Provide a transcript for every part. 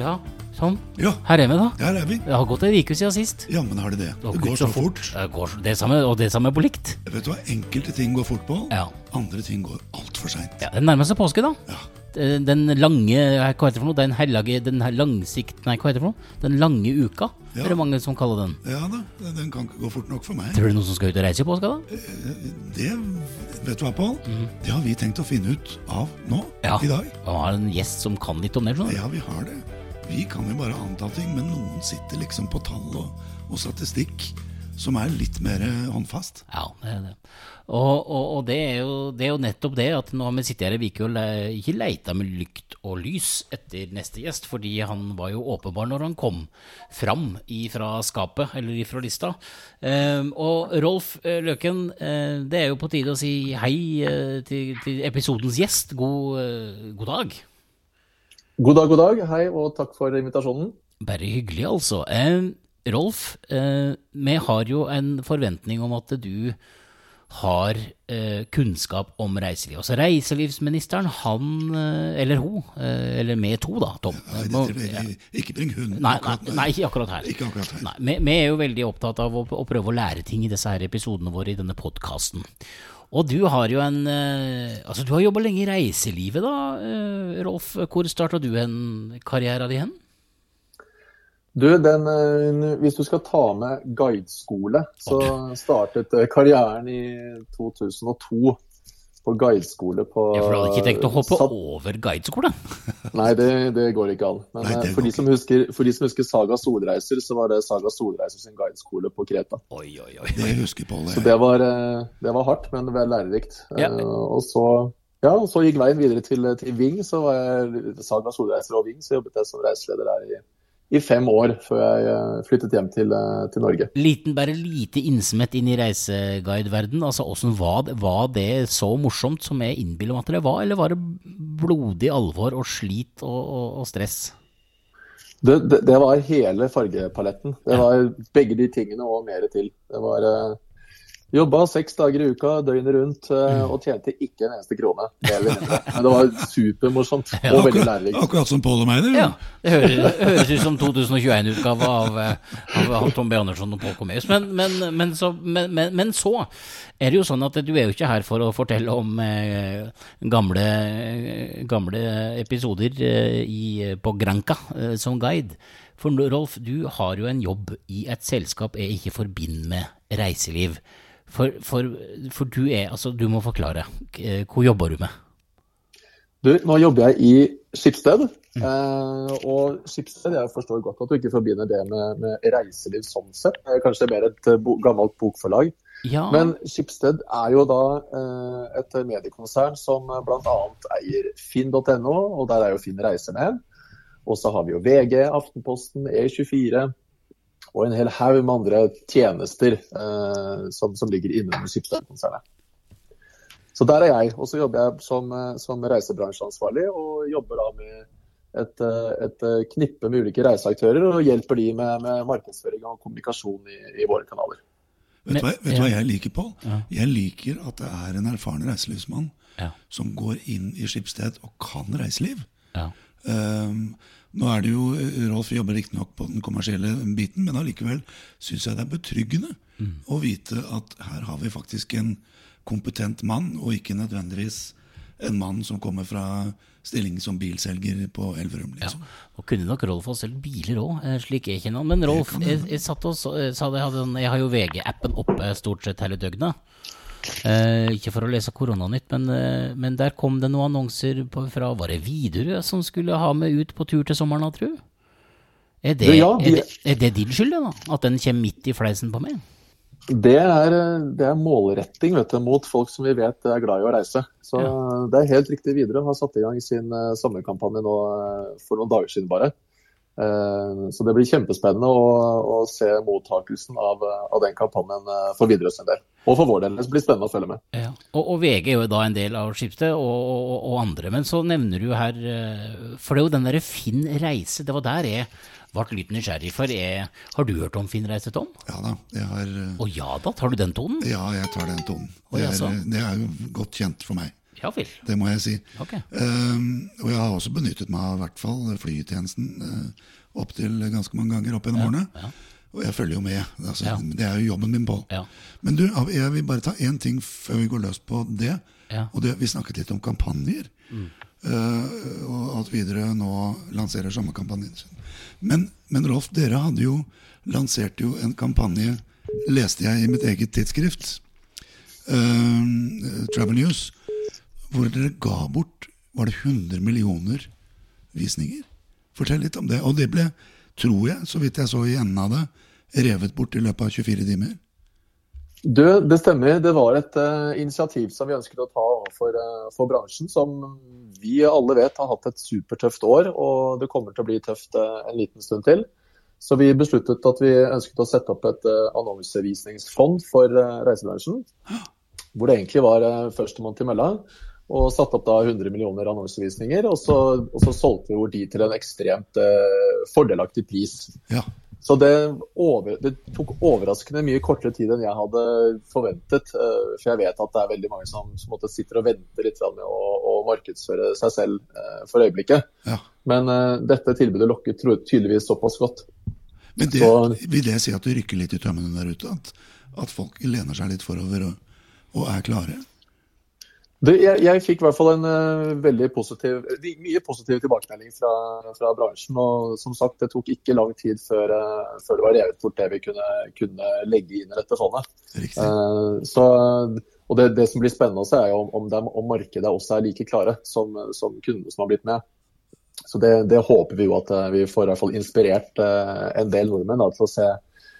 Ja, sånn. Ja, Her er vi, da. her er vi. Det har gått ei uke siden sist. Ja, men har det det? Det, Det går så fort. Det går, det samme, og det samme på likt. Vet du hva, enkelte ting går fort på, Ja. andre ting går altfor seint. Ja, det nærmer seg påske, da. Ja. Den den lange Hva heter det for noe? Den hellige Den her langsikt... Nei, hva heter det for noe? Den lange uka, Ja. er det mange som kaller den. Ja da, den- kan ikke gå fort nok for meg. Tror du noen som skal ut og reise i påska, da? Det, vet du hva, Pål? Det har vi tenkt å finne ut av nå. Ja. i dag. Vi har en gjest som kan litt om det. Sånn. Ja, vi har det. Vi kan jo bare anta ting, men noen sitter liksom på tall og, og statistikk som er litt mer håndfast. Ja, det er det. Og, og, og det, er jo, det er jo nettopp det at nå har vi sittet her i uke og le, ikke leita med lykt og lys etter neste gjest, fordi han var jo åpenbar når han kom fram ifra skapet, eller ifra lista. Um, og Rolf eh, Løken, eh, det er jo på tide å si hei eh, til, til episodens gjest. God, eh, god dag. God dag, god dag. Hei, og takk for invitasjonen. Bare hyggelig, altså. Eh, Rolf, eh, vi har jo en forventning om at du har eh, kunnskap om reiseliv. Altså Reiselivsministeren, han eh, eller hun, eh, eller vi to, da, Tom. Nei, Må- ja. Ikke bring hunden Nei, nei, nei, ikke akkurat her. Ikke akkurat her. Nei, vi, vi er jo veldig opptatt av å, å prøve å lære ting i disse her episodene våre i denne podkasten. Og du har jo en eh, Altså, du har jobba lenge i reiselivet, da, eh, Rolf. Hvor starta du en karriere di hen? Du, den, eh, hvis du skal ta med guideskole, så startet karrieren i 2002 på guideskole på Ja, for du hadde ikke tenkt å hoppe Sat- over guideskole? Nei, det, det går ikke an. Men Nei, eh, for, de som husker, for de som husker Saga Solreiser, så var det Saga Solreiser sin guideskole på Kreta. Oi, oi, oi. Det husker Pål. Så det var, eh, det var hardt, men veldig lærerikt. Ja. Eh, Og så, ja, og så gikk veien videre til, til Ving. Så var jeg Saga Solreiser og Ving, så jobbet jeg som reiseleder der i, i fem år før jeg eh, flyttet hjem til, eh, til Norge. Liten, bare lite innsmett inn i reiseguideverdenen. Altså, var var det så morsomt som jeg innbiller meg at det var, eller var det blodig alvor og slit og, og, og stress? Det, det, det var hele fargepaletten. Det var begge de tingene og mer til. Det var eh, Jobba seks dager i uka, døgnet rundt, eh, og tjente ikke en eneste krone. Men det var supermorsomt og veldig lærerikt. Akkurat som Pål og meg, det. Ja, det høres, høres ut som 2021-utgave av, eh, av, av Tom B. Andersson og Pål Comeus. Men, men, men, så, men, men, men så er det jo sånn at du er jo ikke her for å fortelle om eh, gamle, gamle episoder eh, i, på Granca eh, som guide. For Rolf, du har jo en jobb i et selskap jeg ikke forbinder med reiseliv. For, for, for du er Altså, du må forklare. Eh, Hvor jobber du med? Du, nå jobber jeg i Skipsted. Eh, og Skipsted, jeg forstår godt at du ikke forbinder det med, med reiseliv sånn sett. Kanskje mer et eh, bo, gammelt bokforlag. Ja, Men Skipsted er jo da eh, et mediekonsern som bl.a. eier finn.no, og der er jo Finn reiser med. Og så har vi jo VG, Aftenposten, E24 og en hel haug med andre tjenester eh, som, som ligger innunder Skipsted-konsernet. Så der er jeg. Og så jobber jeg som, eh, som reisebransjeansvarlig og jobber da med et, eh, et eh, knippe med ulike reiseaktører og hjelper de med, med markedsføring og kommunikasjon i, i våre kanaler. Vet du hva, vet du hva jeg liker, Pål? Ja. Jeg liker at det er en erfaren reiselivsmann Ja. som går inn i Skipsted og kan reiseliv. ja. Ehm, nå er det jo, Rolf jobber riktignok på den kommersielle biten, men allikevel syns jeg det er betryggende å vite at her har vi faktisk en kompetent mann, og ikke nødvendigvis en mann som kommer fra stilling som bilselger på Elverum. Ja, liksom. og kunne nok Rolf ha solgt biler òg, slik jeg kjenner han. Men Rolf, kan jeg, jeg så, jeg hadde, jeg har jo VG-appen oppe stort sett hele døgnet. Eh, ikke for å lese Koronanytt, men, eh, men der kom det noen annonser på, fra Var det Widerøe som skulle ha meg ut på tur til sommeren, da, tru? Er det, ja, de, er, det, er det din skyld, da? At den kommer midt i fleisen på meg? Det er, det er målretting vet du, mot folk som vi vet er glad i å reise. Så Det er helt riktig. Widerøe har satt i gang sin eh, sommerkampanje nå eh, for noen dager siden bare. Eh, så det blir kjempespennende å, å se mottakelsen av, eh, av den kampanjen eh, for Widerøes del. Og for vår del. Det blir spennende å følge med. Ja. Og, og VG er jo da en del av Skipsted, og, og, og andre. Men så nevner du her For det er jo den derre Finn reise. Det var der jeg ble litt nysgjerrig. For jeg, har du hørt om Finn reise, Tom? Ja da, jeg har Å ja da, tar du den tonen? Ja, jeg tar den tonen. Det er, det er jo godt kjent for meg. Ja vel. Det må jeg si. Okay. Um, og jeg har også benyttet meg av i hvert fall flytjenesten uh, opptil ganske mange ganger opp gjennom årene. ja. Og jeg følger jo med. Altså, Ja. Det er jo jobben min, Pål. Ja. Men du, jeg vil bare ta én ting før vi går løs på det. Ja. Og det, Vi snakket litt om kampanjer. Eh, og at Widerøe nå lanserer samme kampanjen sin. Men, men Rolf, dere hadde jo lansert jo en kampanje, leste jeg i mitt eget tidsskrift, uh, Travel News, hvor dere ga bort var det 100 millioner visninger. Fortell litt om det. Og det ble, tror jeg, så vidt jeg så i enden av det, revet bort i løpet av 24 timer. Du, det stemmer. Det var et uh, initiativ som vi ønsket å ta overfor uh, for bransjen, som vi alle vet har hatt et supertøft år, og det kommer til å bli tøft uh, en liten stund til. Så vi besluttet at vi ønsket å sette opp et eh, annonsevisningsfond for eh, reisebransjen. Hvor det egentlig var førstemann til mølla. Og satte opp da 100 millioner annonsevisninger. Og så, og så solgte vi de til en ekstremt eh, fordelaktig pris. Ja. Så det, over, det tok overraskende mye kortere tid enn jeg hadde forventet. eh, For jeg vet at det er veldig mange som, som måtte sitter og venter litt med å, å markedsføre seg selv eh, for øyeblikket. ja. Men eh, dette tilbudet lokket tydeligvis såpass godt. Men det, Så- vil det si at du rykker litt i tømmene der ute? At, at folk lener seg litt forover og, og er klare? Det, jeg, jeg fikk i hvert fall en uh, veldig positiv, de- mye positiv tilbakemelding fra, fra bransjen. og som sagt, Det tok ikke lang tid før, uh, før det var revet bort det vi kunne, kunne legge inn i dette fondet. Eh, så, og det, det som blir spennende også er jo om, om, dem, om markedet også er like klare som, som kundene som har blitt med. Så det, det håper vi jo at eh, vi får i hvert fall inspirert eh, en del nordmenn da, til å se,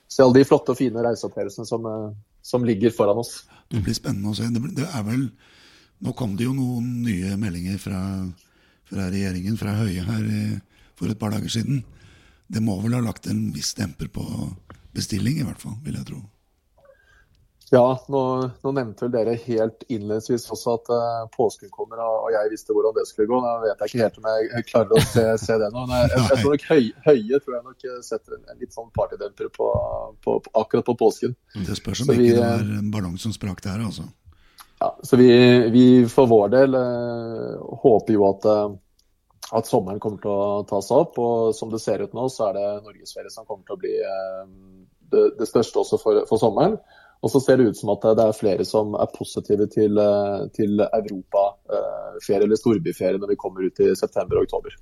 se alle de flotte og fine reiseopplevelsene som, eh, som ligger foran oss. Det blir spennende å se. Det, det er vel, nå kom det jo noen nye meldinger fra, fra regjeringen, fra Høie her for et par dager siden. Det må vel ha lagt en viss demper på bestilling, i hvert fall, vil jeg tro. Ja, nå, nå nevnte vel dere helt innledningsvis også at uh, påsken kommer, og jeg visste hvordan det skulle gå. Da vet jeg ikke helt om jeg klarer å se, se det nå. Jeg, jeg, jeg tror nok høy, høye, tror jeg nok eh, setter en, litt sånn partydemper på, på, på, akkurat på påsken. Det spørs Så om ikke vi, det eh, var en ballong som sprakk der, altså. Ja, så vi, vi for vår del eh, håper jo at, eh, at sommeren kommer til å ta seg opp. Og som det ser ut nå, så er det norgesferie som kommer til å bli eh, det, det største også for, for sommeren. Og så ser det ut som at det er flere som er positive til, til europaferie eller storbyferie når vi kommer ut i september og oktober.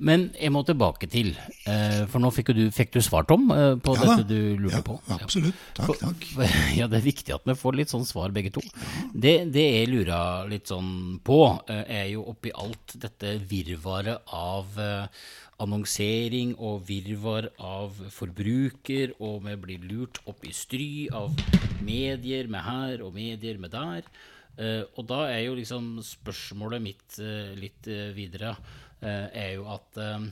Men jeg må tilbake til, eh, for nå fikk du, fikk du svar, Tom, eh, på Ja dette du lurte Ja, på. absolutt. Takk, takk. Ja, det er viktig at vi får litt sånn svar begge to. Det, det jeg lurer litt sånn på, eh, er jo oppi alt dette virvaret av annonsering og virvar av forbruker, og vi blir lurt opp i stry av medier med her og medier med der. Og da er jo liksom spørsmålet mitt litt videre er jo at eh,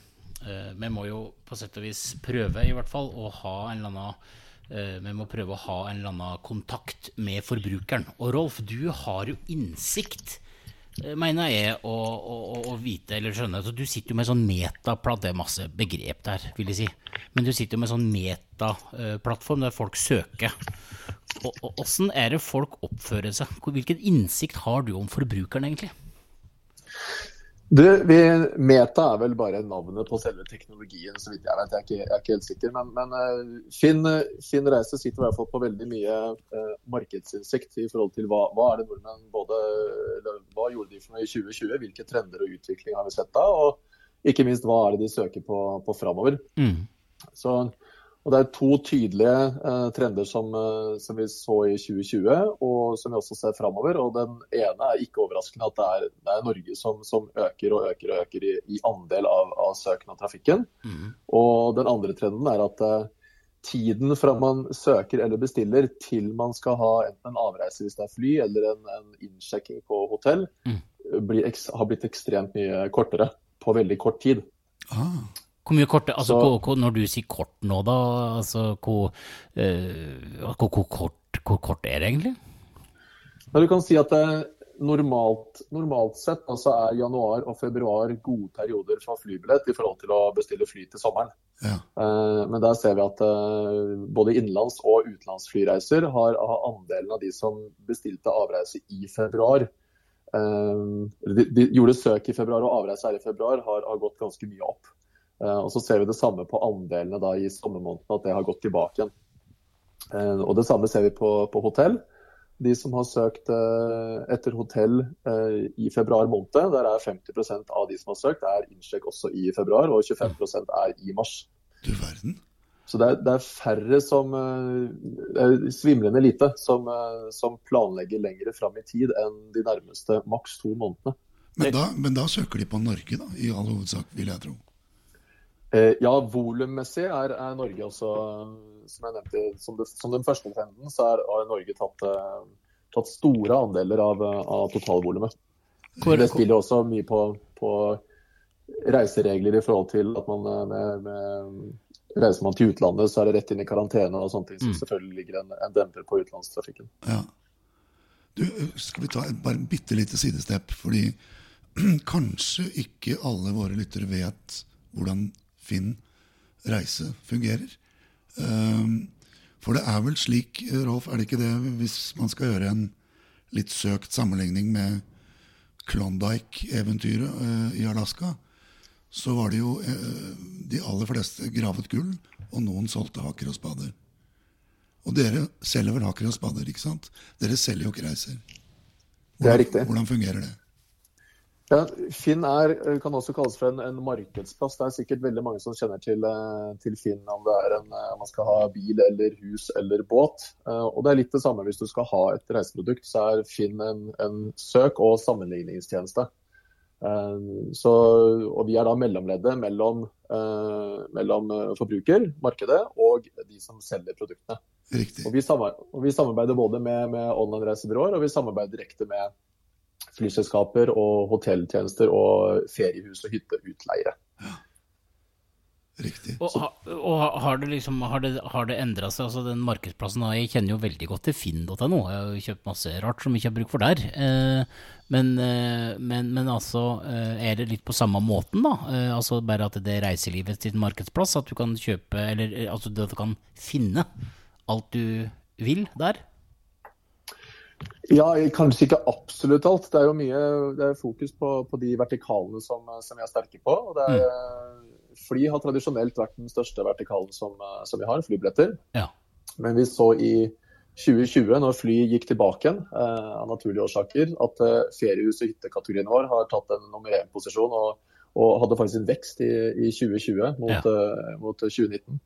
eh, vi må jo på sett og vis prøve, i hvert fall, å ha en eller annen Eh, Vi må prøve å ha en eller annen kontakt med forbrukeren. Og Rolf, du har jo innsikt, eh, mener jeg, å, å- å vite eller skjønne. Så du sitter jo med sånn metaplatt, det er masse begrep der, vil jeg si. Men du sitter jo med sånn metaplattform der folk søker. Og, og Åssen er det folk oppfører seg? Hvilken innsikt har du om forbrukeren, egentlig? Du, vi, Meta er vel bare navnet på selve teknologien, så vidt jeg vet. Jeg er ikke, jeg er ikke helt sikker. Men, men eh, Finn, Finn Reise sitter i hvert fall på veldig mye eh, markedsinnsikt i forhold til hva, hva er det nordmenn både Hva gjorde de for noe i 2020? Hvilke trender og utvikling har vi sett da? Og ikke minst hva er det de søker på, på framover? Mm. Så, og Det er to tydelige eh, trender som, eh, som vi så i 2020, og som vi også ser framover. Og den ene er ikke overraskende at det er, det er Norge som, som øker og øker og øker i, i andel av, av søken av trafikken. Mm. Og den andre trenden er at eh, tiden fra man søker eller bestiller til man skal ha enten en avreise hvis det er fly, eller en, en innsjekking på hotell, Mm. blir, har blitt ekstremt mye kortere på veldig kort tid. Ah, Hvor mye kort, altså, Så- hvor, hvor, Når du sier kort nå, da, altså, hvor, eh, hvor, hvor, kort, hvor kort er det egentlig? Du kan si at det, normalt, normalt sett altså er januar og februar gode perioder for flybillett i forhold til å bestille fly til sommeren. ja. Eh, Men der ser vi at eh, både innenlands- og utenlandsflyreiser har, har andelen av de som bestilte avreise i februar, de, de, gjorde søk i februar og avreise her i februar har, har gått ganske mye opp. Og Så ser vi det samme på andelene da, i sommermånedene, at det har gått tilbake igjen. og Det samme ser vi på, på hotell. De som har søkt etter hotell i februar måned, der er 50% av de som har søkt, er innsjekk også i februar, og 25% er i mars. Du verden. Så det er, det er færre som Det er svimlende lite som, som planlegger lengre fram i tid enn de nærmeste maks to månedene. Men da, men da, søker de på Norge, da, i all hovedsak, vil jeg tro? Eh, ja, volummessig er, er, Norge også, som jeg nevnte, som, det, som den første trenden, så er, har Norge tatt, uh, tatt store andeler av, av totalvolumet. Det spiller også mye på, på reiseregler i forhold til at man med, med Reiser man til utlandet, så er det rett inn i karantene og sånne ting, som mm. selvfølgelig ligger en, en, demper på utenlandstrafikken. Ja. Du, skal vi ta et, bare en bitte lite sidestepp? Fordi kanskje ikke alle våre lyttere vet hvordan Finn reise fungerer. Um, for det er vel slik, Rolf, er det ikke det, hvis man skal gjøre en litt søkt sammenligning med Klondyke-eventyret uh, i Alaska, så var det jo eh, de aller fleste gravet gull, og noen solgte haker og spader. Og dere selger vel haker og spader, ikke sant? Dere selger jo ikke reiser. Hvordan, det er riktig. Hvordan fungerer det? Ja, Finn er, eh, kan også kalles for en, en, markedsplass. Det er sikkert veldig mange som kjenner til, eh, til Finn om det er en, om man skal ha bil eller hus eller båt. Og det er litt det samme hvis du skal ha et reiseprodukt, så er Finn en, en søk- og sammenligningstjeneste. Eh, så, og Vi er da mellomleddet mellom, eh, mellom, eh, forbruker, markedet, og de som selger produktene. Og vi, og vi, samarbeider både med, med online-reisebyråer og vi samarbeider direkte med flyselskaper og hotelltjenester og feriehus og hytteutleiere. Ja. Riktig. Og, og, har det liksom har det, har det endra seg? altså den Markedsplassen Jeg kjenner jo veldig godt til finn.no. Jeg har jo kjøpt masse rart som ikke har bruk for der. Eh, men, eh, men, men, altså, eh, er det litt på samme måten, da? Eh, altså Bare at det er reiselivet sin markedsplass? At du kan kjøpe Eller eh, altså at du kan finne alt du vil der? Ja, kanskje ikke absolutt alt. Det er jo mye det er fokus på, på de vertikalene som, som, vi er sterke på. og det er mm fly har tradisjonelt vært den største vertikalen som, som vi har, flybilletter. Ja. Men vi så i 2020, når fly gikk tilbake igjen eh, av naturlige årsaker, at eh, feriehus- og hyttekategorien vår har tatt en nummer én-posisjon og, og, hadde faktisk en vekst i, i 2020 mot, ja. uh, mot 2019.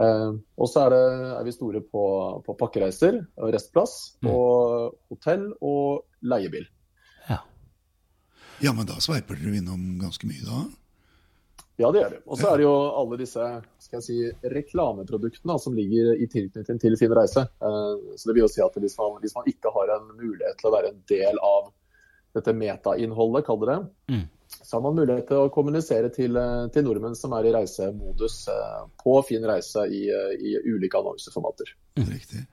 Eh, og så er, er, vi store på, på pakkereiser og restplass, mm. og hotell og leiebil. Ja. ja, men da sveiper dere innom ganske mye, da? Ja, det gjør vi. Og så er det jo alle disse skal jeg si, reklameproduktene som ligger i tilknytning til sin reise. Eh, så det vil jo si at hvis man, hvis man, ikke har en mulighet til å være en del av dette metainnholdet, kall det det, mm. Så har man mulighet til å kommunisere til, eh, til, nordmenn som er i reisemodus eh, på Fin reise i, i ulike annonseformater. Riktig.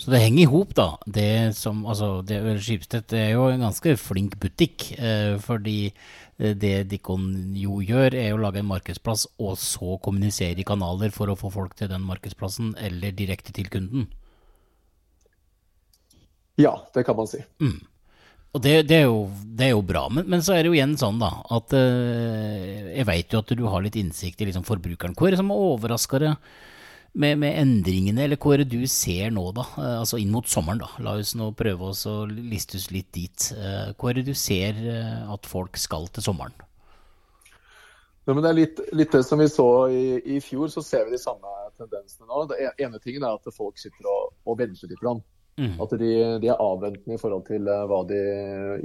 Så det henger i hop, da. Det som, altså, det, Skipstedt er jo en ganske flink butikk. Eh, fordi Eh, det Dikon jo gjør, er å lage en markedsplass og så kommunisere i kanaler for å få folk til den markedsplassen, eller direkte til kunden. Ja, det kan man si. Mm. Og det, det, er jo, det, er jo, bra. Men, men, så er det jo igjen sånn, da, at uh, jeg veit jo at du har litt innsikt i liksom, forbrukeren. Hva er det som overrasker deg? med, med, endringene, eller hva er det du ser nå, da? Eh, altså inn mot sommeren, da. La oss nå prøve oss å liste oss litt dit. Eh, hva er det du ser eh, at folk skal til sommeren? Ja, det er litt, litt, det som vi så i, i, fjor, så ser vi de samme tendensene nå. Det e, ene tingen er at folk sitter og, og venter litt. Mm. At de, de, er avventende i forhold, til, de,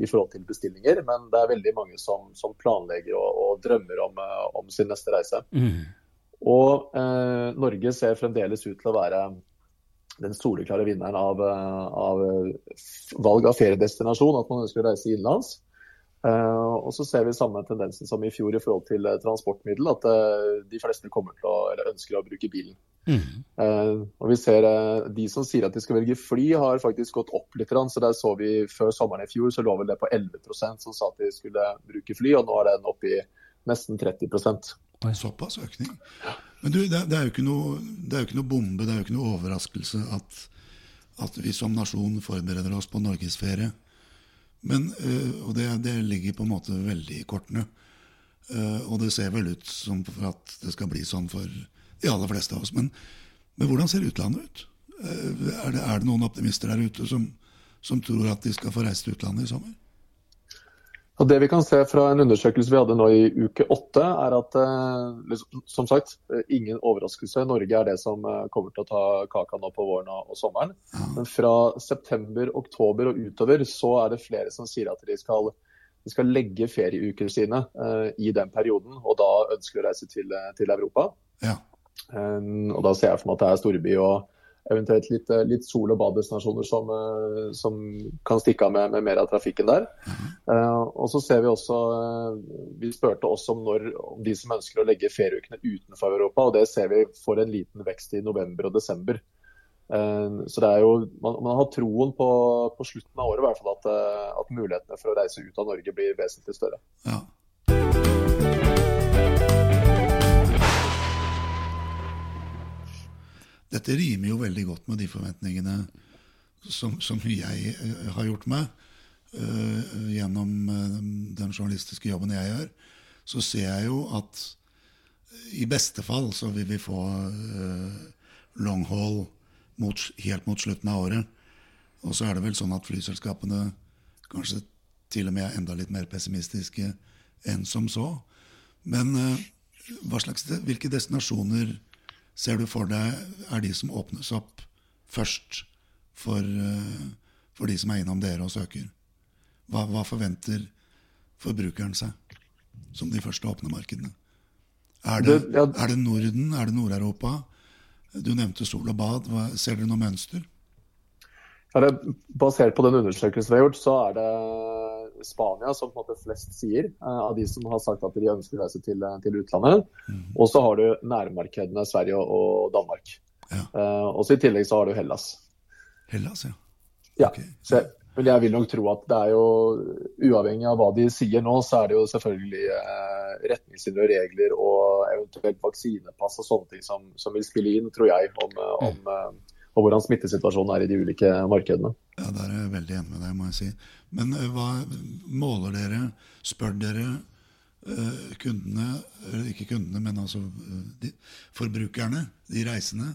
i forhold til bestillinger. Men det er veldig mange som, som planlegger og, og drømmer om, om, sin neste reise. Mm. Og eh, Norge ser fremdeles ut til å være den soleklare vinneren av, eh, av, valg av feriedestinasjon, at man ønsker å reise innenlands. Uh, og så ser vi samme tendensen som i fjor i forhold til transportmiddel, at uh, de fleste kommer til å, eller ønsker å bruke bilen. Mm. og vi ser De som sier at de skal velge fly, har faktisk gått opp litt. Så der så vi Før sommeren i fjor så lå vel det på 11 som sa at de skulle bruke fly, og nå er den oppe i nesten 30 Såpass økning. Men du, det, det, er noe, det, er jo ikke noe, bombe, det er jo ikke noe overraskelse at, at vi som nasjon forbereder oss på norgesferie Men, og det, det, ligger på en måte veldig i kortene. Og det ser vel ut som for at det skal bli sånn for de aller fleste av oss. Men, men hvordan ser utlandet ut? Er det, er det, noen optimister der ute som, som tror at de skal få reise til utlandet i sommer? Og det vi kan se fra en undersøkelse vi hadde nå i uke åtte, er at eh, som sagt, ingen overraskelse. Norge er det som eh, kommer til å ta kaka nå på våren og, sommeren. Men fra september, oktober og utover så er det flere som sier at de skal, de skal legge ferieuker sine i den perioden, og da ønsker å reise til, til Europa. Ja. Um, og da ser jeg for meg at det er storby og eventuelt litt, eh, litt sol- og badestasjoner som, eh, som, kan stikke av med, med, mer av trafikken der. Mm. Uh, og så ser Vi også, uh, vi spurte også om, når, om de som ønsker å legge ferieukene utenfor Europa. og Det ser vi får en liten vekst i november og desember. Uh, så det er jo, Man, man har troen på, på, slutten av året i hvert fall at, at, mulighetene for å reise ut av Norge blir vesentlig større. Ja. Dette rimer jo veldig godt med de forventningene som, som jeg uh, har gjort meg uh, gjennom uh, den journalistiske jobben jeg gjør. Så ser jeg jo at i beste fall så vil vi få long haul mot, helt mot slutten av året. Og så er det vel sånn at flyselskapene kanskje til og med er enda litt mer pessimistiske enn som så. Men slags, hvilke destinasjoner ser du for deg er de som åpnes opp først for, eh, for de som er innom dere og søker? Hva, hva, forventer forbrukeren seg som de første åpne markedene? Er det, er det Norden? Er det Nord-Europa? Du nevnte sol og bad. Hva, ser dere noe mønster? Ja, det, basert på den undersøkelsen vi har gjort, så er det Spania som på en måte flest sier, uh, av de som har sagt at de ønsker å reise til, eh, til utlandet. Mm. Og så har du nærmarkedene Sverige og, Danmark. Ja. Uh, og så I tillegg så har du Hellas. Hellas, ja. ja. Okay. Så, men jeg vil nok tro at det er jo, uavhengig av hva de sier nå, så er det jo selvfølgelig eh, retningslinjer og regler og eventuelt vaksinepass og sånne ting som, som vil spille inn, tror jeg, om, om mm og hvordan smittesituasjonen er i de ulike markedene. Ja, Der er jeg veldig enig med deg, må jeg si. Men uh, hva måler dere? Spør dere uh, kundene, ikke kundene, men altså de, forbrukerne, de reisende,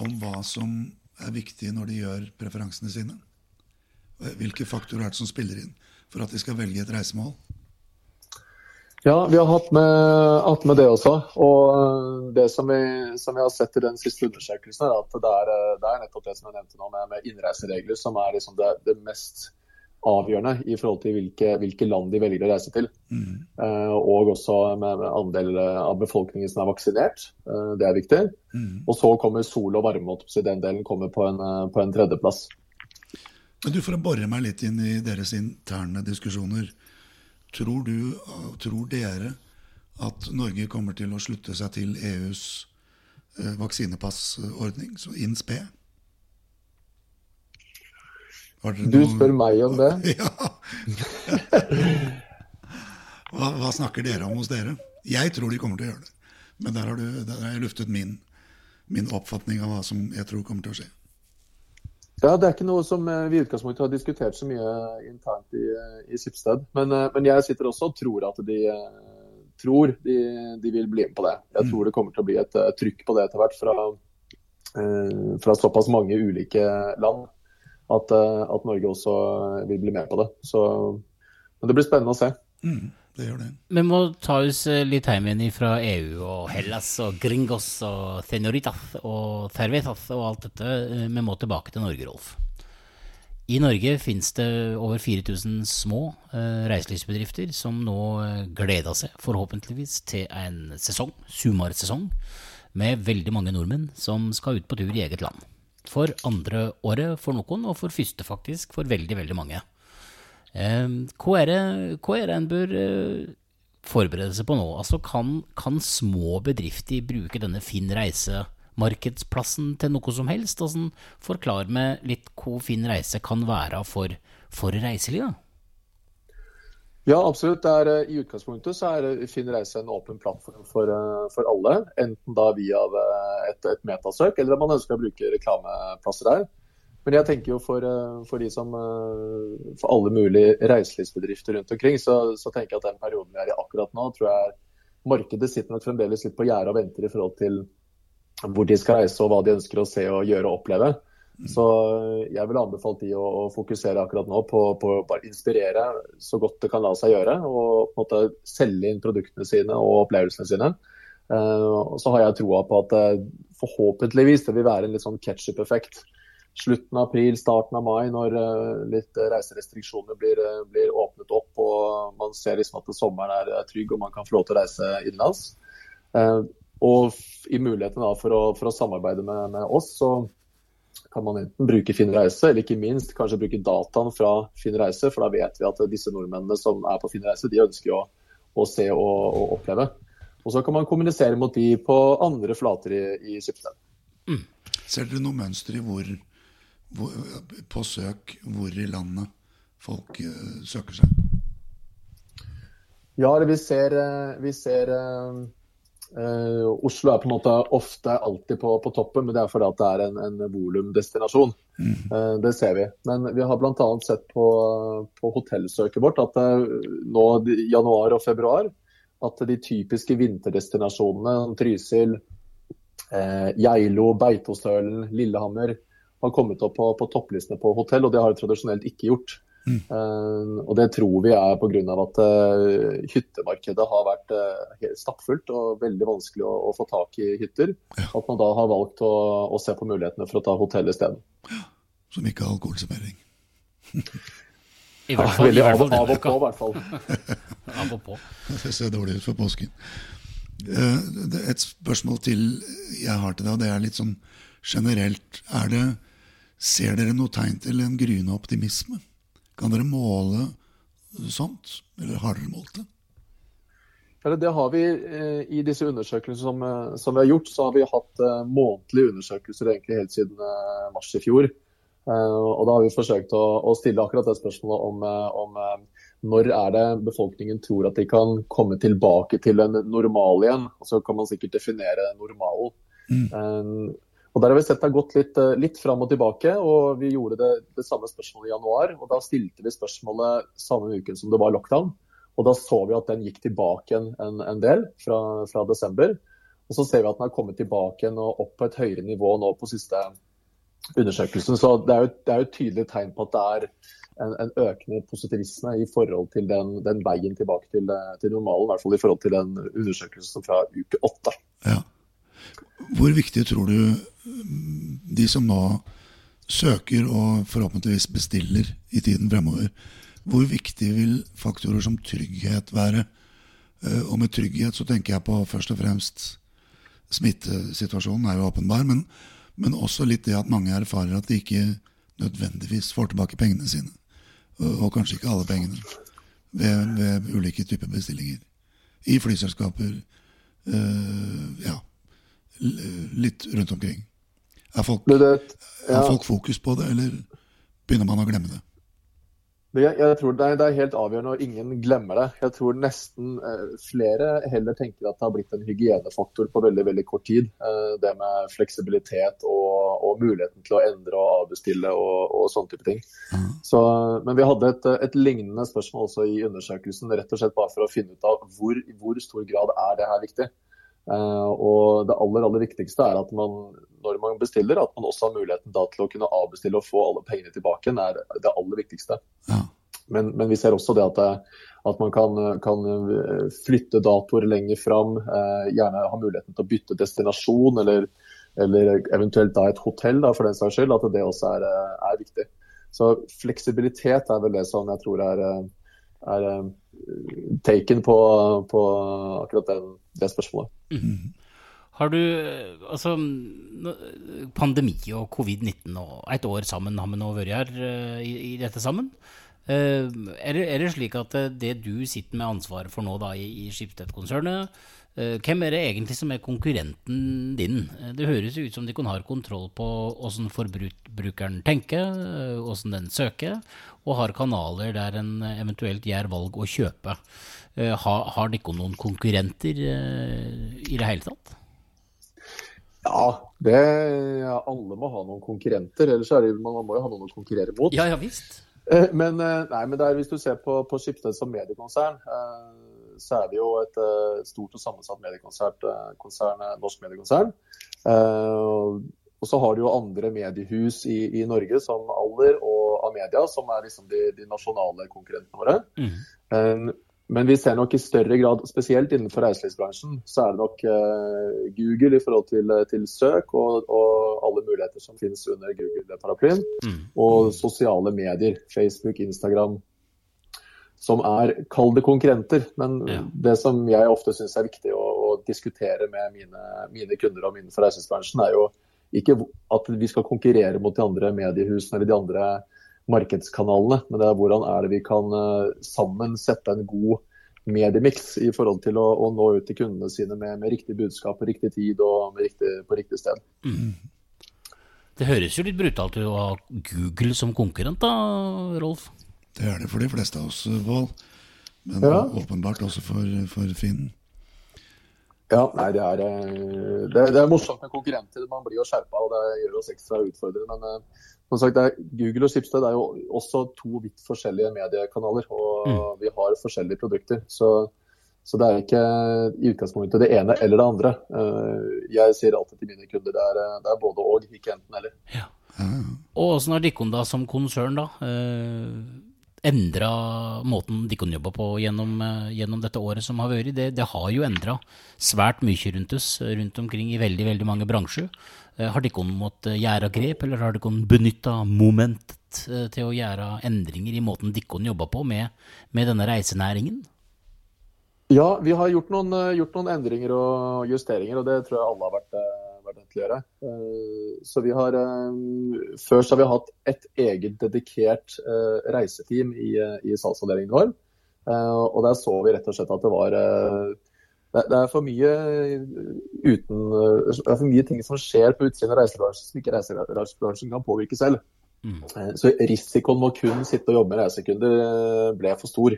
om hva som er viktig når de gjør preferansene sine? Hvilke faktorer er det som spiller inn for at de skal velge et reisemål? Ja, vi har hatt med, hatt med, det også. Og det som vi, som vi, har sett i den siste undersøkelsen, er at det er, det er nettopp det som jeg nevnte nå, med, med innreiseregler, som er liksom det, det, mest avgjørende i forhold til hvilke, hvilke land de velger å reise til. Mm. Uh, og også med, med, andel av befolkningen som er vaksinert. Uh, det er viktig. Mm. Og så kommer sol og varme, så den delen kommer på en, på en tredjeplass. Men du, For å bore meg litt inn i deres interne diskusjoner. Tror du, tror dere, at Norge kommer til å slutte seg til EUs eh, vaksinepassordning, så INSPE? Du spør meg om det? ja. hva, hva, snakker dere om hos dere? Jeg tror de kommer til å gjøre det. Men der har, du, der har jeg luftet min, min oppfatning av hva som jeg tror kommer til å skje. Ja, Det er ikke noe som eh, vi i utgangspunktet har diskutert så mye internt i, eh, i Schibsted. Men, eh, men, jeg sitter også og tror at de, tror de, de, vil bli med på det. Jeg tror det kommer til å bli et trykk på det etter hvert fra, fra såpass mange ulike land at, at, Norge også vil bli med på det. Så, det blir spennende å se. Mm det gjør det. Vi må ta oss eh, litt hjem igjen fra EU og Hellas og Gringos og Senoritas og Cervetas og alt dette. Eh, vi må tilbake til Norge, Rolf. I Norge finnes det over 4000 små eh, reiselivsbedrifter som nå eh, gleder seg forhåpentligvis til en sesong, sumarsesong, med veldig mange nordmenn som skal ut på tur i eget land. For andre året for noen, og for første faktisk for veldig, veldig mange. Hva er det, hva er det en bør eh, forberede seg på nå? Altså, kan, kan små bedrifter bruke denne Finn reise-markedsplassen til noe som helst? Altså, forklar meg litt hva Finn reise kan være for, for reiselivet. Ja, absolutt. Er, I utgangspunktet så er Finn reise en åpen plattform for, eh, for alle. Enten da via et, et metasøk, eller om man ønsker å bruke reklameplasser der. Men jeg tenker jo for, eh, for de som eh, For alle mulige reiselivsbedrifter rundt omkring, så, så, tenker jeg at den perioden vi er i akkurat nå, tror jeg markedet sitter nok fremdeles litt på gjerdet og venter i forhold til hvor de skal reise og hva de ønsker å se og gjøre og oppleve. Så jeg vil anbefale de å, å fokusere akkurat nå på, å bare inspirere så godt det kan la seg gjøre. Og på en måte selge inn produktene sine og opplevelsene sine. Uh, så har jeg troa på at forhåpentligvis det vil være en litt sånn ketsjup-effekt. Slutten av april, starten av mai, når uh, litt reiserestriksjoner blir, blir, åpnet opp og man ser liksom at sommeren er, trygg og man kan få lov til å reise innenlands. og i muligheten da, for, å, for å samarbeide med, med oss, så kan man enten bruke Finn reise, eller ikke minst kanskje bruke dataen fra Finn reise. For da vet vi at disse nordmennene som er på Finn reise, de ønsker å, å se og, og, oppleve. Og så kan man kommunisere mot de på andre flater i, i Skipsted. Mm. Ser dere noe mønster i hvor, på søk hvor i landet folk uh, søker seg? Ja, vi ser, eh, vi ser uh, Uh, Oslo er på en måte ofte alltid på, på, toppen, men det er fordi at det er en, en volumdestinasjon. Mm. Uh, det ser vi. Men vi har bl.a. sett på, på, hotellsøket vårt at nå i januar og februar at de typiske vinterdestinasjonene, Trysil, Geilo, Beitostølen, Lillehammer, har kommet opp på, på topplistene på hotell, og det har de tradisjonelt ikke gjort. Mm. Uh, og Det tror vi er pga. at uh, hyttemarkedet har vært uh, stappfullt og veldig vanskelig å, å, få tak i hytter. Ja. At man da har valgt å, å, se på mulighetene for å ta hotell isteden. Ja, som ikke har alkoholservering. I hvert fall, ja, av, av, og på, i hvert fall. av og på. Det ser dårlig ut for påsken. Et spørsmål til jeg har til deg, og det er litt sånn generelt. Er det, ser dere noe tegn til en gryende optimisme? Kan dere måle sånt, eller har dere målt det? Eller det har vi eh, I disse undersøkelsene som, eh, som, vi har gjort, så har vi hatt eh, månedlige undersøkelser egentlig helt siden mars i fjor. Og Da har vi forsøkt å, å, stille akkurat det spørsmålet om, om når er det befolkningen tror at de kan komme tilbake til en normal igjen. Og så kan man sikkert definere normalen. Mm. Og Der har vi sett det har gått litt, eh, litt fram og tilbake. og Vi gjorde det, det, samme spørsmålet i januar. og Da stilte vi spørsmålet samme uken som det var lockdown. og Da så vi at den gikk tilbake en, en, del fra, fra, desember. Og Så ser vi at den har kommet tilbake og opp på et høyere nivå nå på siste undersøkelsen. Så Det er jo, det er jo et tydelig tegn på at det er en, en økende positivisme i forhold til den, den veien tilbake til, til, normalen. I hvert fall i forhold til den undersøkelsen fra uke åtte. Ja. Hvor viktig tror du de som nå søker og forhåpentligvis bestiller i tiden fremover, hvor viktig vil faktorer som trygghet være? Eh, og med trygghet så tenker jeg på først og fremst smittesituasjonen er jo åpenbar, men, men også litt det at mange erfarer at de ikke nødvendigvis får tilbake pengene sine. Og kanskje ikke alle pengene ved, ved ulike typer bestillinger. I flyselskaper. Øh, ja, litt rundt omkring. Er folk, det, det, ja. er folk, fokus på det, eller begynner man å glemme det? Jeg, jeg tror det er, det er, helt avgjørende, og ingen glemmer det. Jeg tror nesten eh, flere heller tenker at det har blitt en hygienefaktor på veldig veldig kort tid. Eh, det med fleksibilitet og, og, muligheten til å endre og avbestille og, og sånne type ting. Mm. Så, men vi hadde et, et, lignende spørsmål også i undersøkelsen, rett og slett bare for å finne ut av hvor, i hvor stor grad er det her viktig. Uh, og det aller aller viktigste er at man når man bestiller, at man også har muligheten til å kunne avbestille og få alle pengene tilbake. Det er det aller viktigste. Ja. Men, men, vi ser også det at, det, at man kan, kan, flytte datoer lenger fram. Gjerne ha muligheten til å bytte destinasjon, eller, eller eventuelt da et hotell da, for den saks skyld. At det også er, er, viktig. Så fleksibilitet er vel det som jeg tror er, er taken på, på akkurat den det spørsmålet. Mm. Har du Altså, pandemi og covid-19 og et år sammen har vi nå vært her uh, i, i, dette sammen. Uh, er, det, er, det, slik at eh, det du sitter med ansvaret for nå da i, i Skipsted-konsernet, uh, hvem er det egentlig som er konkurrenten din? Det høres ut som de kan ha kontroll på åssen forbrukeren tenker, åssen den søker, og har kanaler der en eventuelt gjør valg å kjøpe. Har, har dere noen konkurrenter i det hele tatt? Ja, det, ja, alle må ha noen konkurrenter. Ellers er det, man må jo ha noen å konkurrere mot. Ja, ja visst. Eh, Men, eh, nei, men det er, hvis du ser på, på Skipsted som mediekonsern, eh, så er det jo et eh, stort og sammensatt mediekonsern, eh, eh, norsk mediekonsern. Og så har du jo andre mediehus i, i Norge, som Aller og Amedia, som er liksom de, de nasjonale konkurrentene våre. Mm. Men vi ser nok i større grad, spesielt innenfor reiselivsbransjen, så er det nok Google i forhold til, til søk og, og alle muligheter som finnes under Google-paraplyen Mm. og sosiale medier, Facebook, Instagram, som er, kall det konkurrenter. Men Ja. det som jeg ofte syns er viktig å, å diskutere med mine, mine kunder og innenfor reiselivsbransjen, er jo ikke at vi skal konkurrere mot de andre mediehusene eller de andre markedskanalene, men det er hvordan er det vi kan eh, sammen sette en god mediemiks i forhold til å, å nå ut til kundene sine med, med riktig budskap på riktig tid og med riktig, på riktig sted. Det høres jo litt brutalt ut å ha Google som konkurrent, da, Rolf? Det er det for de fleste av oss, Pål. Men Ja. åpenbart også for, for Finn. Ja, nei, det er, eh, det, det er morsomt med konkurrenter. Man blir jo skjerpa, og det gjør oss ekstra utfordrende. Men eh, som sagt, det er, Google og Schibsted er jo også to vidt forskjellige mediekanaler, og vi har forskjellige produkter. Så, så det er ikke i utgangspunktet det ene eller det andre. Eh, Jeg sier alltid til mine kunder det er, det er både og, ikke enten eller. Og åssen har Dikkon da som konsern da eh, endra måten Dikkon jobbe på gjennom, eh, gjennom dette året som har vært? Det, det har jo endra svært mye rundt oss eh, rundt omkring i veldig veldig mange bransjer. Eh, har Dikkon måttet gjøre grep, eller har Dikkon benytta momentet eh, til å gjøre endringer i måten Dikkon jobber på med, med denne reisenæringen? Ja, vi har gjort noen, eh, gjort noen endringer og justeringer, og det tror jeg alle har vært, eh, å gjøre. Eh, Så vi har, først Før så har vi hatt et eget dedikert eh, reiseteam i, eh, i salgsavdelingen vår. Eh, Og der så vi rett og slett at det var eh, det er for mye uten, det er for mye ting som skjer på utsiden av reisebransjen som ikke reisebransjen kan påvirke selv. Mm. Eh, Så risikoen med å kun sitte og jobbe med reisekunder eh, ble for stor.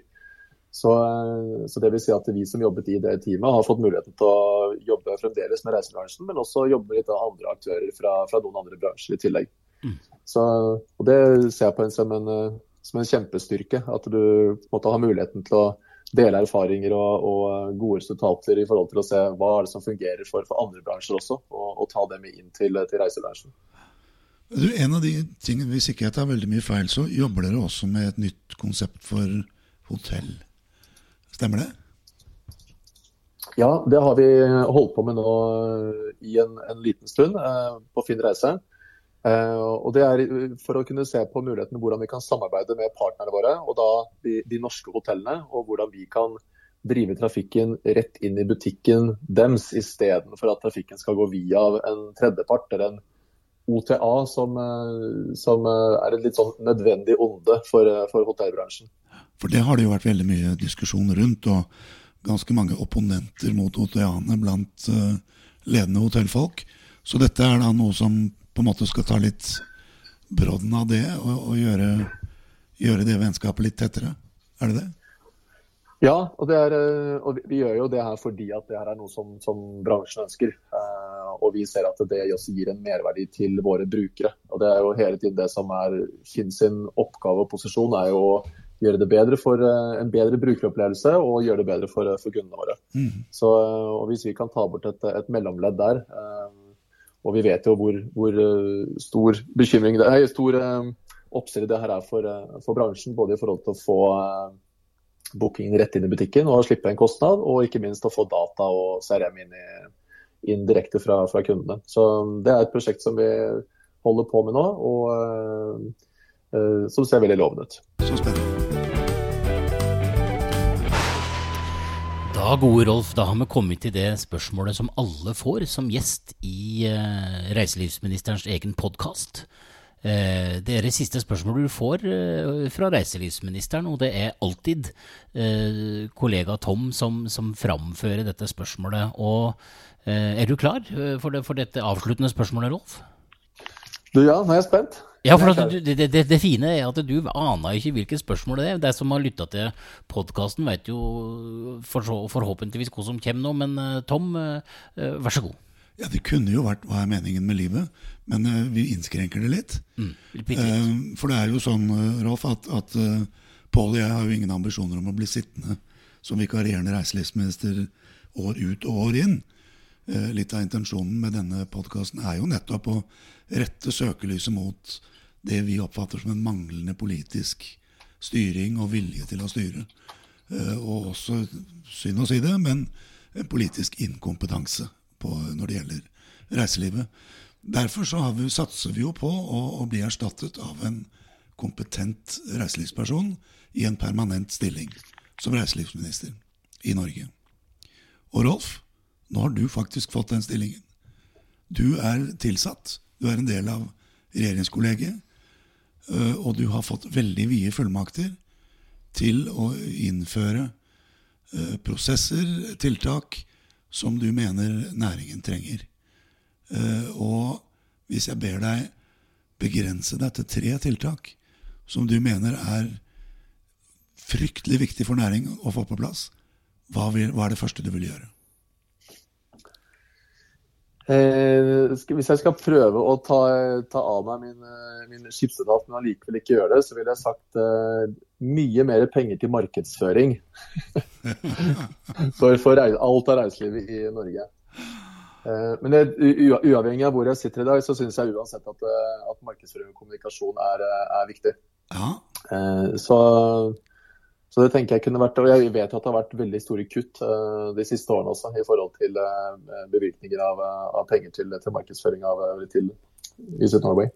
Så, eh, så det vil si at vi som jobbet i det teamet, har fått muligheten til å jobbe fremdeles med reisebransjen, men også jobbe med litt av andre aktører fra, fra noen andre bransjer i tillegg. Mm. Så, og det ser jeg på en, som, en, som en kjempestyrke. At du på en måte har muligheten til å dele erfaringer og, og gode resultater i forhold til å se hva er det som fungerer for, for andre bransjer også, og, og ta det med inn til, til reisebransjen. Du, en av de tingene, Hvis ikke jeg tar veldig mye feil, så jobber dere også med et nytt konsept for hotell. Stemmer det? Ja, det har vi holdt på med nå i en, en liten stund eh, på Finn reise. Eh, og det er for å kunne se på muligheten hvordan vi kan samarbeide med partnerne våre, og da de, de norske hotellene, og hvordan vi kan drive trafikken rett inn i butikken deres, istedenfor at trafikken skal gå via en tredjepart eller en OTA, som, eh, som eh, er et litt sånn nødvendig onde for, eh, for hotellbransjen. For det har det jo vært veldig mye diskusjon rundt, og ganske mange opponenter mot OTA-ene blant uh, ledende hotellfolk. Så dette er da noe som på en måte skal ta litt brodden av det, og, og gjøre, gjøre det vennskapet litt tettere. Er det det? Ja, og, det er, eh, og vi- gjør jo det her fordi at det her er noe som, som bransjen ønsker. Eh, og vi ser at det også gir en merverdi til våre brukere. Og det er jo hele tiden det som er Finn sin oppgave og posisjon, er jo å gjøre det bedre for eh, en bedre brukeropplevelse og gjøre det bedre for, for kundene våre. Mm. Så, eh, og Hvis vi kan ta bort et, et mellomledd der, eh, og vi vet jo hvor, hvor eh, stor bekymring det er, stor eh, oppside det her er for, eh, for bransjen, både i forhold til å få eh, bookingen rett inn i butikken og slippe en kostnad, og ikke minst å få data og CRM inn, i, inn direkte fra, fra kundene. Så Det er et prosjekt som vi holder på med nå, og eh, eh, som ser veldig lovende ut. Så spennende. Da, gode Rolf, da har vi kommet til det spørsmålet som alle får som gjest i eh, reiselivsministerens egen podkast. Eh, det er det siste spørsmålet du får eh, fra reiselivsministeren, og det er alltid eh, kollega Tom som, som framfører dette spørsmålet. Og eh, Er du klar eh, for, det, for dette avsluttende spørsmålet, Rolf? Du, ja, nå er jeg spent. Ja, for du, det, det, det fine er at du aner ikke hvilket spørsmål det er. De som har lytta til podkasten, vet jo for så, forhåpentligvis hva som kommer nå. Men eh, Tom, eh, eh, vær så god. Ja, det kunne jo vært 'hva er meningen med livet', men vi innskrenker det litt. Mm, litt. For det er jo sånn, Rolf, at, at Pål og jeg har jo ingen ambisjoner om å bli sittende som vikarierende reiselivsminister år ut og år inn. Eh, litt av intensjonen med denne podkasten er jo nettopp å rette søkelyset mot det vi oppfatter som en manglende politisk styring og vilje til å styre. Eh, og også, synd å si det, men en politisk inkompetanse på, når det gjelder reiselivet. Derfor så vi, satser vi jo på å, å bli erstattet av en kompetent reiselivsperson i en permanent stilling som reiselivsminister i Norge. Og Rolf, nå har du faktisk fått den stillingen. Du er tilsatt, du er en del av regjeringskollegiet, og du har fått veldig vide fullmakter til å innføre øh, prosesser, tiltak, som du mener næringen trenger. Eh, Og hvis jeg ber deg begrense deg til tre tiltak som du mener er fryktelig viktig for næringen å få på plass, hva, hva er det første du vil gjøre? Eh, hvis jeg skal prøve å ta, ta av meg min, eh, min skipsetat, men allikevel ikke gjøre det, så ville jeg sagt eh, mye mer penger til markedsføring. for for reis, alt av reiselivet i Norge. Eh, men det, uavhengig av hvor jeg sitter i dag, så syns jeg uansett at, eh, at markedsføring og kommunikasjon er, eh, er viktig. Ja, Eh, Så, så det tenker jeg kunne vært Og jeg vet at det har vært veldig store kutt eh, de siste årene også i forhold til bevirkninger bevilgninger av, eh, av penger til, til markedsføring av, til Visit Norway.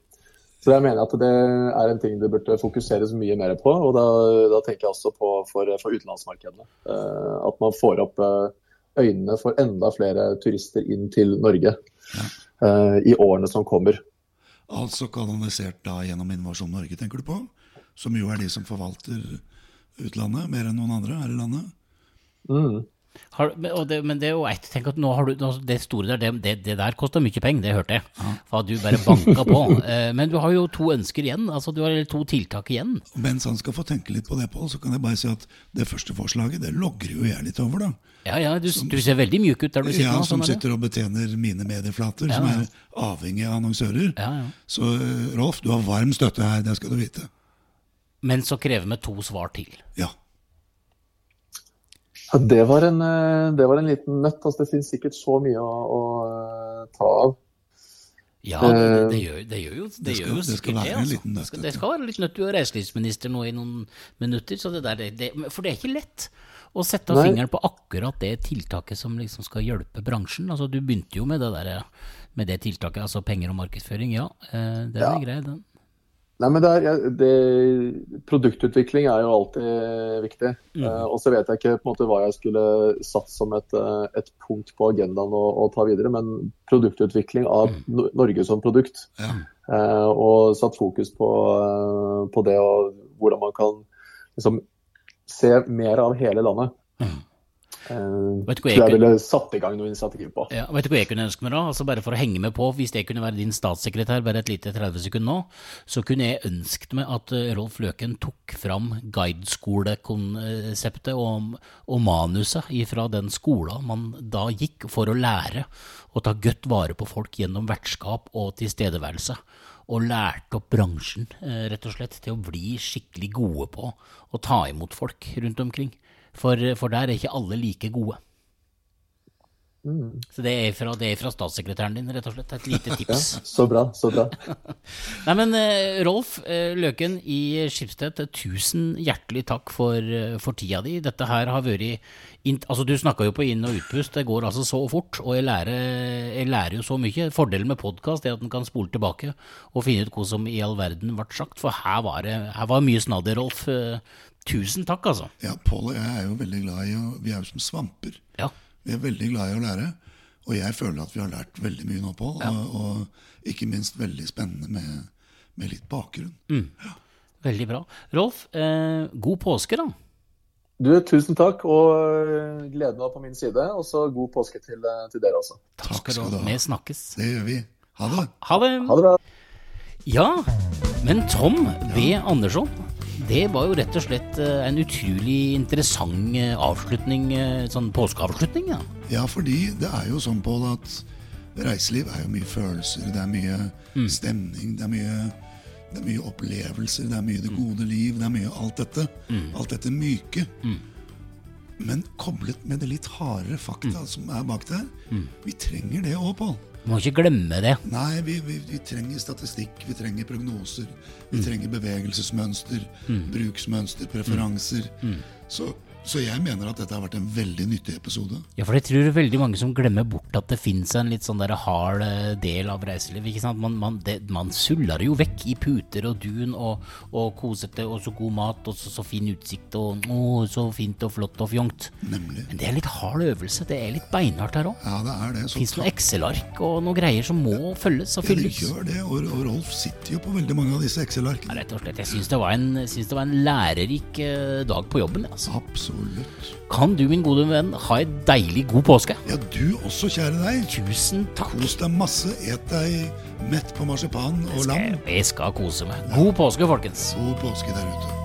Så jeg mener at det er en ting det burde fokuseres mye mer på. Og da, da tenker jeg også på for, for utenlandsmarkedene. Eh, At man får opp eh, øynene for enda flere turister inn til Norge eh, i årene som kommer. Altså kanalisert da gjennom Innovasjon Norge, tenker du på? Som jo er de som forvalter utlandet mer enn noen andre her i landet. Mm. Har, det, men det er jo ett. Tenk at nå har du Det store der, det, det, der koster mye penger, det hørte jeg. For at du bare banka på. Eh, men du har jo to ønsker igjen. Altså du har to tiltak igjen. Mens han skal få tenke litt på det, Pål, så kan jeg bare si at det første forslaget det logrer jo jeg litt over, da. Ja, ja, du, du ser veldig mjuk ut der du sitter Ja, nå. Som Sånn er sitter og betjener mine medieflater, Ja, som er avhengig av annonsører. Ja, ja. Så eh, Rolf, du har varm støtte her, det skal du vite. Men så krever vi to svar til. Ja. Ja, det var en, eh, det var en liten nøtt. Altså, det finnes sikkert så mye å, å eh, ta av. Ja, det, Eh, det, gjør, det gjør jo det, det skal- gjør jo det skal sikkert være det. en Altså. liten nøtt, Det skal, det skal være litt nøtt. Du er reiselivsminister nå i noen minutter, så det der, det, det, for det er ikke lett å sette Nei. fingeren på akkurat det tiltaket som liksom skal hjelpe bransjen. Altså, du begynte jo med det der, med det tiltaket, altså penger og markedsføring. Ja, eh, er Ja. er grei, den. Nei, men det er, det, Produktutvikling er jo alltid viktig. Eh, og så vet jeg ikke på en måte hva jeg skulle satt som et, eh, et punkt på agendaen å, å ta videre, men produktutvikling av mm. Norge som produkt. ja. Uh, og satt fokus på, uh, på det og hvordan man kan liksom, se mer av hele landet. Eh, Vet du hva jeg jeg ville satt i gang noe initiativ på. Ja, vet du hva jeg kunne ønske meg da? Altså Bare for å henge med på, hvis jeg kunne være din statssekretær bare et lite 30 sekunder nå, så kunne jeg ønsket meg at eh, Rolf Løken tok fram guideskolekonseptet og, og manuset fra den skolen man da gikk for å lære å ta godt vare på folk gjennom vertskap og tilstedeværelse. Og lærte opp bransjen eh, rett og slett til å bli skikkelig gode på å ta imot folk rundt omkring. For, for der er ikke alle like gode. Så det er, fra, det er fra statssekretæren din, rett og slett. Et lite tips. Så bra, så bra. Nei, men eh, Rolf eh, Løken i Skipsted, eh, tusen hjertelig takk for, for tida di. Dette her har vært Altså, du snakka jo på inn- og utpust, det går altså så fort. Og jeg lærer, jeg lærer jo så mye. Fordelen med podkast er at en kan spole tilbake og finne ut hva som i all verden ble sagt. For her var det her var mye snadder, Rolf. Eh, Tusen takk, altså. ja Pål og jeg er jo veldig glad i å Vi er jo som svamper. Ja. Vi er veldig glad i å lære. Og jeg føler at vi har lært veldig mye nå, Pål. Og, og ikke minst veldig spennende med, med litt bakgrunn. Veldig bra. Rolf, eh, god påske, da. Du, tusen takk, og øh, gleden var på min side. Og så god påske til, øh, til dere også. Takk skal du ha. Vi snakkes. Det gjør vi. Ha det. Ha det. Ha det bra. Ja, men Tom V. Andersson, det var jo rett og slett eh, en utrolig interessant eh, avslutning, eh, sånn påskeavslutning. Ja. Ja, fordi det er jo sånn, Pål, at reiseliv er jo mye følelser, det er mye stemning, det er mye, det er mye opplevelser, det er mye det gode liv, det er mye alt dette. Alt dette myke. Men koblet med det litt hardere fakta som er bak der. Vi trenger det òg, Pål. Du må ikke glemme det. Nei, vi, vi, vi trenger statistikk, vi trenger prognoser. Vi trenger bevegelsesmønster, bruksmønster, preferanser. Så, så jeg mener at dette har vært en veldig nyttig episode. Ja, for jeg tror veldig mange som glemmer bort at det fins en litt sånn der hard eh, del av reiseliv. ikke sant? Man, man, det, man suller jo vekk i puter og dun og, og kosete og så god mat og så, så fin utsikt og å, så fint og flott og fjongt. Nemlig. Men det er litt hard øvelse. Det er litt beinhardt her òg. Ja, det er det. Fins noen Excel-ark og noen greier som må følges og ja, det gjør det, og, og Rolf sitter jo på veldig mange av disse Ja, Excel-arkene. rett og slett. Jeg syns det, det var en lærerik eh, dag på jobben. Altså. Absolutt. Kan du, min gode venn, ha en deilig god påske? Ja, du også, kjære deg. Tusen takk. Kos deg masse. Et deg mett på marsipan og lam. Jeg skal kose meg. God påske, folkens. God påske der ute.